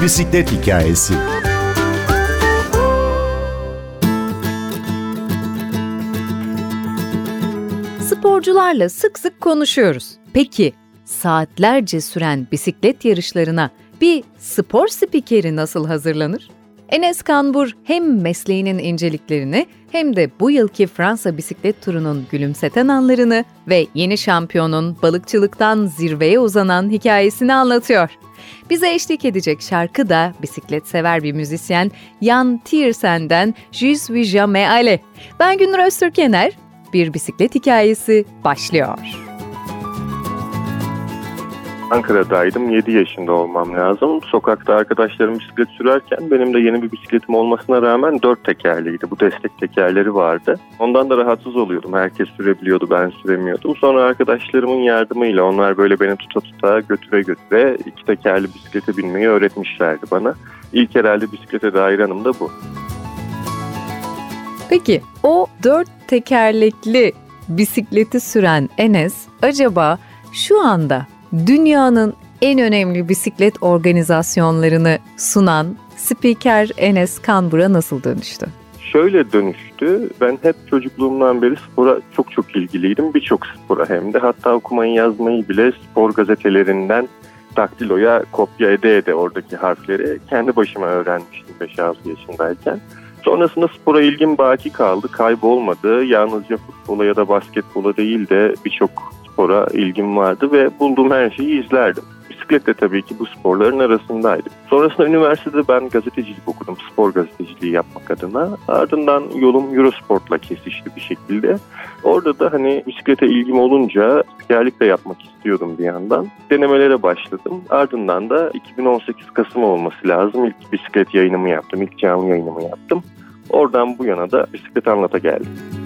Bir bisiklet hikayesi. Sporcularla sık sık konuşuyoruz. Peki saatlerce süren bisiklet yarışlarına bir spor spikeri nasıl hazırlanır? Enes Kanbur hem mesleğinin inceliklerini hem de bu yılki Fransa bisiklet turunun gülümseten anlarını ve yeni şampiyonun balıkçılıktan zirveye uzanan hikayesini anlatıyor. Bize eşlik edecek şarkı da bisiklet sever bir müzisyen Jan Tiersen'den Je suis jamais allé. Ben Günür Öztürkener, bir bisiklet hikayesi başlıyor. Ankara'daydım. 7 yaşında olmam lazım. Sokakta arkadaşlarım bisiklet sürerken benim de yeni bir bisikletim olmasına rağmen dört tekerliydi. Bu destek tekerleri vardı. Ondan da rahatsız oluyordum. Herkes sürebiliyordu, ben süremiyordum. Sonra arkadaşlarımın yardımıyla onlar böyle beni tuta tuta götüre götüre iki tekerli bisiklete binmeyi öğretmişlerdi bana. İlk herhalde bisiklete dair anım da bu. Peki o dört tekerlekli bisikleti süren Enes acaba şu anda dünyanın en önemli bisiklet organizasyonlarını sunan spiker Enes Kanbur'a nasıl dönüştü? Şöyle dönüştü. Ben hep çocukluğumdan beri spora çok çok ilgiliydim. Birçok spora hem de. Hatta okumayı yazmayı bile spor gazetelerinden daktiloya kopya ede ede oradaki harfleri kendi başıma öğrenmiştim 5-6 yaşındayken. Sonrasında spora ilgim baki kaldı, kaybolmadı. Yalnızca futbola ya da basketbola değil de birçok spora ilgim vardı ve bulduğum her şeyi izlerdim. Bisiklet de tabii ki bu sporların arasındaydı. Sonrasında üniversitede ben gazetecilik okudum, spor gazeteciliği yapmak adına. Ardından yolum Eurosport'la kesişti bir şekilde. Orada da hani bisiklete ilgim olunca spikerlik de yapmak istiyordum bir yandan. Denemelere başladım. Ardından da 2018 Kasım olması lazım. İlk bisiklet yayınımı yaptım, ilk canlı yayınımı yaptım. Oradan bu yana da bisiklet anlata geldim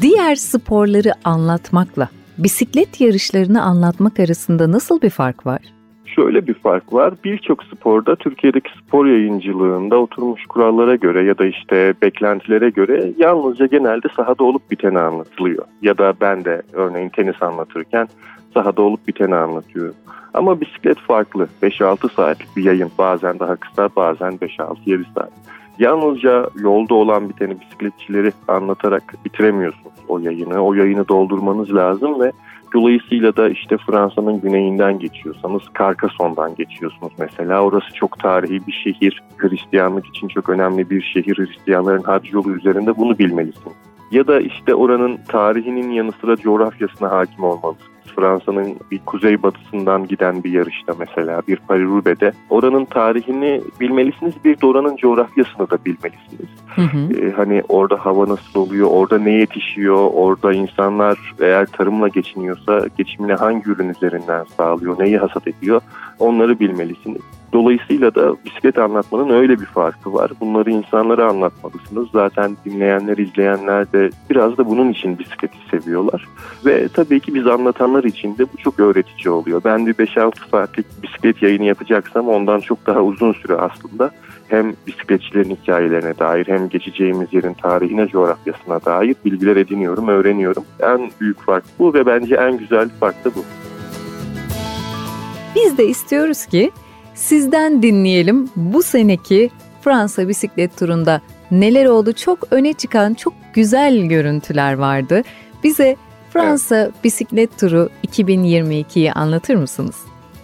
diğer sporları anlatmakla bisiklet yarışlarını anlatmak arasında nasıl bir fark var? Şöyle bir fark var. Birçok sporda Türkiye'deki spor yayıncılığında oturmuş kurallara göre ya da işte beklentilere göre yalnızca genelde sahada olup biteni anlatılıyor. Ya da ben de örneğin tenis anlatırken sahada olup biteni anlatıyorum. Ama bisiklet farklı. 5-6 saatlik bir yayın. Bazen daha kısa, bazen 5-6-7 saat. Yalnızca yolda olan biteni bisikletçileri anlatarak bitiremiyorsunuz o yayını. O yayını doldurmanız lazım ve dolayısıyla da işte Fransa'nın güneyinden geçiyorsanız Carcassonne'dan geçiyorsunuz mesela. Orası çok tarihi bir şehir. Hristiyanlık için çok önemli bir şehir. Hristiyanların hac yolu üzerinde bunu bilmelisiniz. Ya da işte oranın tarihinin yanı sıra coğrafyasına hakim olmalısınız. Fransa'nın bir kuzeybatısından giden bir yarışta mesela bir Paris-Roubaix'de oranın tarihini bilmelisiniz bir de oranın coğrafyasını da bilmelisiniz. Hı hı. Ee, hani orada hava nasıl oluyor, orada ne yetişiyor, orada insanlar eğer tarımla geçiniyorsa geçimini hangi ürün üzerinden sağlıyor, neyi hasat ediyor onları bilmelisiniz. Dolayısıyla da bisiklet anlatmanın öyle bir farkı var. Bunları insanlara anlatmalısınız. Zaten dinleyenler, izleyenler de biraz da bunun için bisikleti seviyorlar. Ve tabii ki biz anlatanlar için de bu çok öğretici oluyor. Ben bir 5-6 saatlik bisiklet yayını yapacaksam ondan çok daha uzun süre aslında hem bisikletçilerin hikayelerine dair hem geçeceğimiz yerin tarihine, coğrafyasına dair bilgiler ediniyorum, öğreniyorum. En büyük fark bu ve bence en güzel fark da bu. Biz de istiyoruz ki Sizden dinleyelim bu seneki Fransa bisiklet turunda neler oldu? Çok öne çıkan çok güzel görüntüler vardı. Bize Fransa evet. bisiklet turu 2022'yi anlatır mısınız?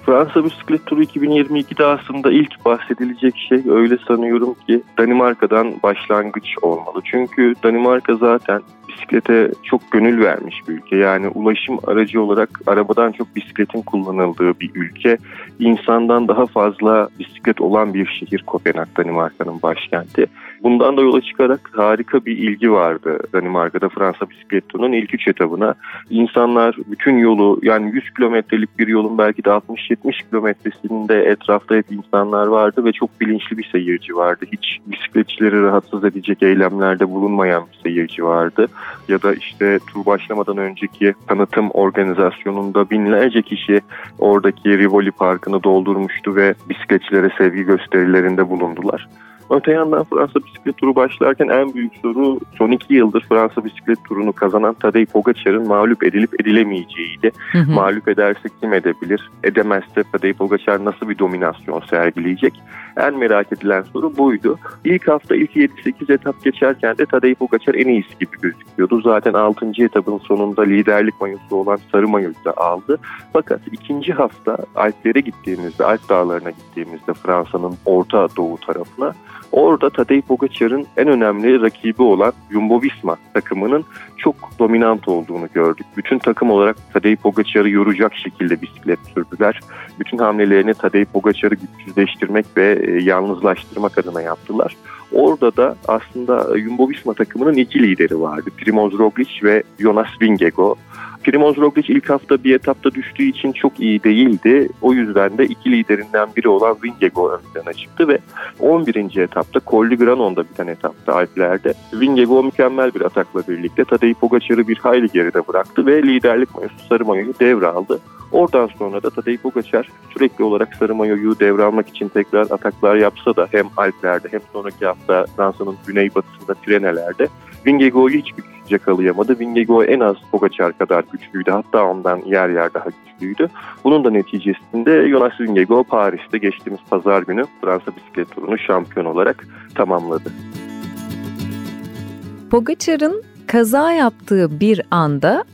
Fransa bisiklet turu 2022'de aslında ilk bahsedilecek şey öyle sanıyorum ki Danimarka'dan başlangıç olmalı. Çünkü Danimarka zaten bisiklete çok gönül vermiş bir ülke. Yani ulaşım aracı olarak arabadan çok bisikletin kullanıldığı bir ülke. İnsandan daha fazla bisiklet olan bir şehir Kopenhag, Danimarka'nın başkenti. Bundan da yola çıkarak harika bir ilgi vardı Danimarka'da Fransa bisiklet turunun ilk üç etabına. İnsanlar bütün yolu yani 100 kilometrelik bir yolun belki de 60-70 kilometresinde etrafta hep insanlar vardı ve çok bilinçli bir seyirci vardı. Hiç bisikletçileri rahatsız edecek eylemlerde bulunmayan bir seyirci vardı ya da işte tur başlamadan önceki tanıtım organizasyonunda binlerce kişi oradaki Rivoli Parkı'nı doldurmuştu ve bisikletçilere sevgi gösterilerinde bulundular. Öte yandan Fransa bisiklet turu başlarken en büyük soru son iki yıldır Fransa bisiklet turunu kazanan Tadej Pogacar'ın mağlup edilip edilemeyeceğiydi. Hı hı. Mağlup ederse kim edebilir? Edemezse Tadej Pogacar nasıl bir dominasyon sergileyecek? En merak edilen soru buydu. İlk hafta ilk 7-8 etap geçerken de Tadej Pogacar en iyisi gibi gözüküyordu. Zaten 6. etapın sonunda liderlik mayosu olan sarı mayoyu da aldı. Fakat ikinci hafta Alplere gittiğimizde, Alp dağlarına gittiğimizde Fransa'nın orta doğu tarafına orada Tadej Pogacar'ın en önemli rakibi olan Jumbo-Visma takımının çok dominant olduğunu gördük. Bütün takım olarak Tadej Pogacar'ı yoracak şekilde bisiklet sürdüler. Bütün hamlelerini Tadej Pogacar'ı güçsüzleştirmek ve e, yalnızlaştırmak adına yaptılar. Orada da aslında Jumbo-Visma takımının iki lideri vardı. Primoz Roglic ve Jonas Vingegaard. Primoz Roglic ilk hafta bir etapta düştüğü için çok iyi değildi. O yüzden de iki liderinden biri olan Vingegaard ön plana çıktı ve 11. etapta Colli Granon'da biten etapta Alplerde Vingegaard mükemmel bir atakla birlikte Tadej Pogacar'ı bir hayli geride bıraktı ve liderlik mayosu sarı mayoyu devraldı. Oradan sonra da Tadej Pogacar sürekli olarak sarı mayoyu devralmak için tekrar ataklar yapsa da hem Alplerde hem sonraki hafta Fransa'nın güneybatısında Pireneler'de Vingegaard'u hiç yakalayamadı. Vingegaard en az Pogacar kadar güçlüydü. Hatta ondan yer yer daha güçlüydü. Bunun da neticesinde Jonas Vingegaard Paris'te geçtiğimiz pazar günü Fransa bisiklet turunu şampiyon olarak tamamladı. Pogacar'ın kaza yaptığı bir anda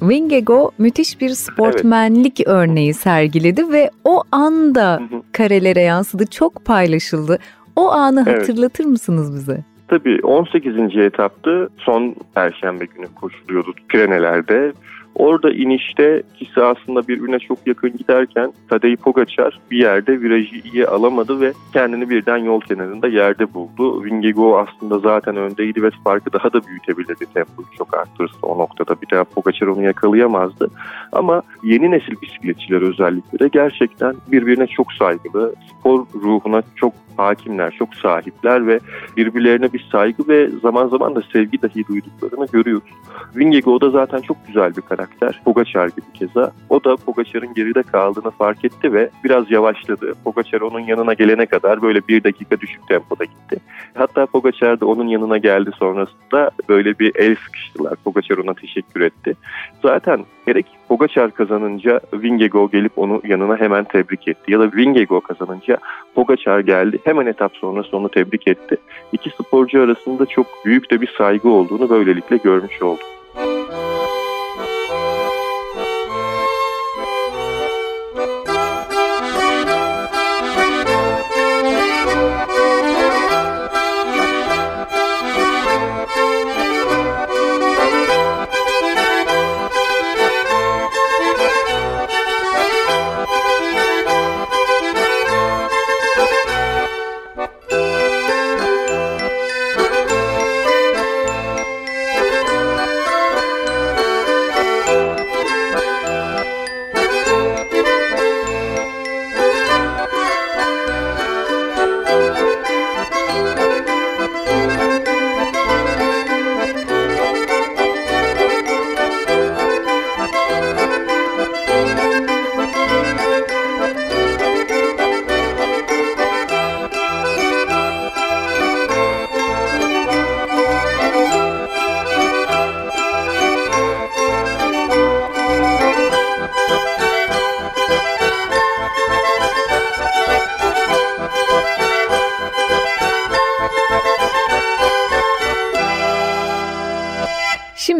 Wingego müthiş bir sportmenlik evet. örneği sergiledi ve o anda karelere yansıdı, çok paylaşıldı. O anı evet. hatırlatır mısınız bize? Tabii 18. etaptı son perşembe günü koşuluyordu Pirenelerde. Orada inişte ikisi aslında birbirine çok yakın giderken Tadej Pogacar bir yerde virajı iyi alamadı ve kendini birden yol kenarında yerde buldu. Vingegaard aslında zaten öndeydi ve farkı daha da büyütebilirdi tempoyu çok arttırırsa o noktada. Bir daha Pogacar onu yakalayamazdı. Ama yeni nesil bisikletçiler özellikle de gerçekten birbirine çok saygılı, spor ruhuna çok hakimler, çok sahipler ve birbirlerine bir saygı ve zaman zaman da sevgi dahi duyduklarını görüyoruz. Vingegaard da zaten çok güzel bir karakter. Pogacar gibi keza. O da Pogacar'ın geride kaldığını fark etti ve biraz yavaşladı. Pogacar onun yanına gelene kadar böyle bir dakika düşük tempoda gitti. Hatta Pogacar da onun yanına geldi sonrasında böyle bir el sıkıştılar. Pogacar ona teşekkür etti. Zaten gerek Pogacar kazanınca Vingegaard gelip onu yanına hemen tebrik etti. Ya da Vingegaard kazanınca Pogacar geldi hemen etap sonrası onu tebrik etti. İki sporcu arasında çok büyük de bir saygı olduğunu böylelikle görmüş olduk.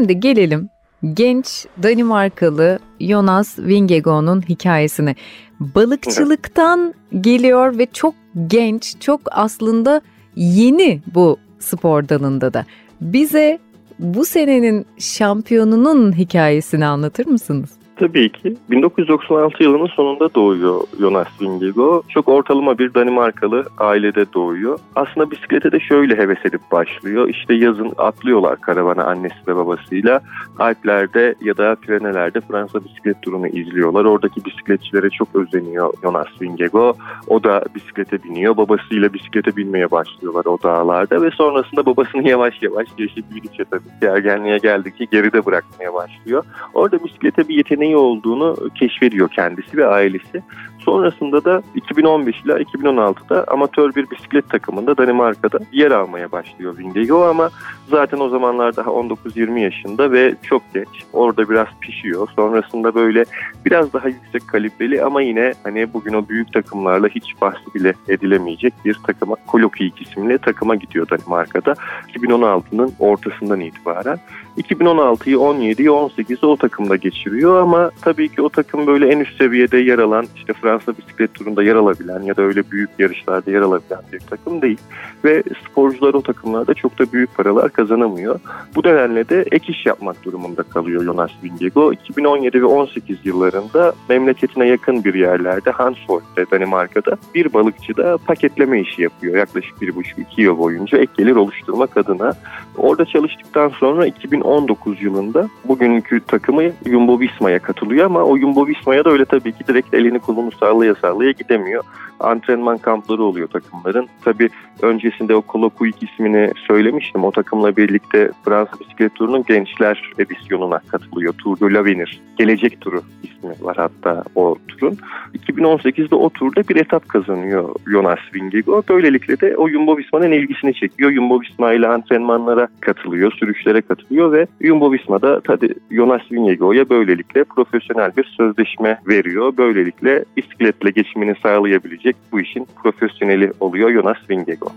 Şimdi gelelim genç Danimarkalı Jonas Vingegaard'un hikayesine. Balıkçılıktan geliyor ve çok genç, çok aslında yeni bu spor dalında da. Bize bu senenin şampiyonunun hikayesini anlatır mısınız? Tabii ki. 1996 yılının sonunda doğuyor Jonas Vingegaard. Çok ortalama bir Danimarkalı ailede doğuyor. Aslında bisiklete de şöyle heves edip başlıyor. İşte yazın atlıyorlar karavana annesi ve babasıyla. Alplerde ya da Pirenelerde Fransa bisiklet turunu izliyorlar. Oradaki bisikletçilere çok özeniyor Jonas Vingegaard. O da bisiklete biniyor. Babasıyla bisiklete binmeye başlıyorlar o dağlarda ve sonrasında babasını yavaş yavaş yaşı büyüdükçe tabii ergenliğe geldikçe geride bırakmaya başlıyor. Orada bisiklete bir yeteneği yeteneği olduğunu keşfediyor kendisi ve ailesi. Sonrasında da 2015 ile 2016'da amatör bir bisiklet takımında Danimarka'da yer almaya başlıyor Vingegaard ama zaten o zamanlar daha 19-20 yaşında ve çok geç. Orada biraz pişiyor. Sonrasında böyle biraz daha yüksek kalibreli ama yine hani bugün o büyük takımlarla hiç bahsi bile edilemeyecek bir takıma Kolopik isimli takıma gidiyor Danimarka'da 2016'nın ortasından itibaren. 2016'yı, 17'yi, 18'i o takımda geçiriyor ama tabii ki o takım böyle en üst seviyede yer alan işte Fransa bisiklet turunda yer alabilen ya da öyle büyük yarışlarda yer alabilen bir takım değil. Ve sporcular o takımlarda çok da büyük paralar kazanamıyor. Bu nedenle de ek iş yapmak durumunda kalıyor Jonas Vingegaard. 2017 ve 18 yıllarında memleketine yakın bir yerlerde Hanshold'de Danimarka'da bir balıkçıda paketleme işi yapıyor. Yaklaşık bir buçuk iki yıl boyunca ek gelir oluşturmak adına. Orada çalıştıktan sonra 2019 yılında bugünkü takımı Jumbo Visma'ya katılıyor ama o Jumbo Visma'ya da öyle tabii ki direkt elini kolunu sallaya sallaya gidemiyor. Antrenman kampları oluyor takımların. Tabii öncesinde o Kolokuik ismini söylemiştim. O takımla birlikte Fransa Bisiklet Turu'nun gençler edisyonuna katılıyor. Tour de l'Avenir. Gelecek turu ismi var hatta o turun. 2018'de o turda bir etap kazanıyor Jonas Vingegaard. Böylelikle de o Jumbo Visma'nın ilgisini çekiyor. Jumbo Visma ile antrenmanlara katılıyor, sürüşlere katılıyor ve Jumbo Visma'da tabii Jonas Vingegaard'a böylelikle profesyonel bir sözleşme veriyor. Böylelikle bisikletle geçimini sağlayabilecek bu işin profesyoneli oluyor Jonas Vingegaard.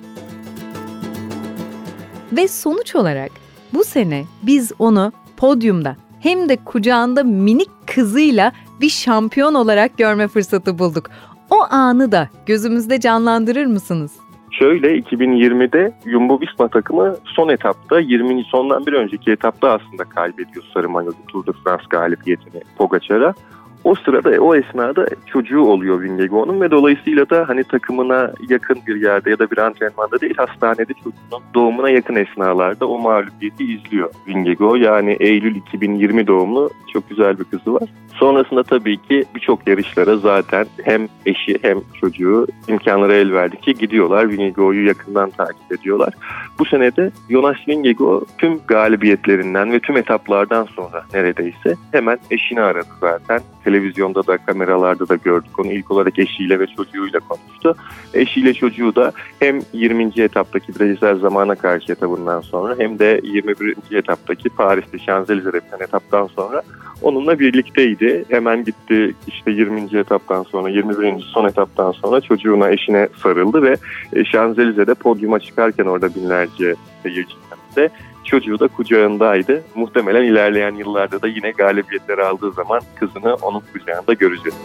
Ve sonuç olarak bu sene biz onu podyumda hem de kucağında minik kızıyla bir şampiyon olarak görme fırsatı bulduk. O anı da gözümüzde canlandırır mısınız? Şöyle 2020'de Jumbo Visma takımı son etapta 20. sondan bir önceki etapta aslında kaybediyor Sarı Mayolu Tour de France galibiyetini Pogacar'a. O sırada o esnada çocuğu oluyor Vingegaard'un ve dolayısıyla da hani takımına yakın bir yerde ya da bir antrenmanda değil hastanede çocuğunun doğumuna yakın esnalarda o mağlubiyeti izliyor Vingegaard. Yani Eylül 2020 doğumlu çok güzel bir kızı var. Sonrasında tabii ki birçok yarışlara zaten hem eşi hem çocuğu imkanları el verdikçe gidiyorlar. Vingegaard'u yakından takip ediyorlar. Bu senede Jonas Vingegaard tüm galibiyetlerinden ve tüm etaplardan sonra neredeyse hemen eşini aradı zaten televizyonda da kameralarda da gördük onu. İlk olarak eşiyle ve çocuğuyla konuştu. Eşiyle çocuğu da hem 20. etaptaki bireysel zamana karşı etabından sonra hem de 21. etaptaki Paris'te Şanzelize'de etaptan sonra onunla birlikteydi. Hemen gitti işte 20. etaptan sonra 21. son etaptan sonra çocuğuna eşine sarıldı ve e, Şanzelize'de podyuma çıkarken orada binlerce seyirci de Çocuğu da kucağındaydı. Muhtemelen ilerleyen yıllarda da yine galibiyetler aldığı zaman kızını onun kucağında göreceğiz.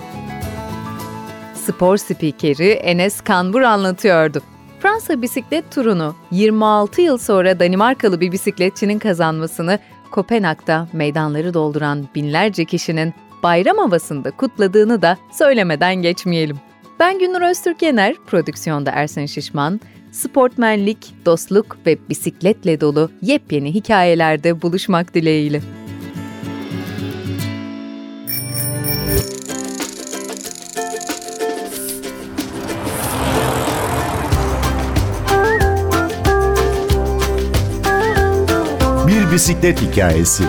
Spor spikeri Enes Kanbur anlatıyordu. Fransa bisiklet turunu 26 yıl sonra Danimarkalı bir bisikletçinin kazanmasını Kopenhag'da meydanları dolduran binlerce kişinin bayram havasında kutladığını da söylemeden geçmeyelim. Ben Günür Öztürk Yener, prodüksiyonda Ersen Şişman, sportmenlik, dostluk ve bisikletle dolu yepyeni hikayelerde buluşmak dileğiyle. Bir bisiklet hikayesi.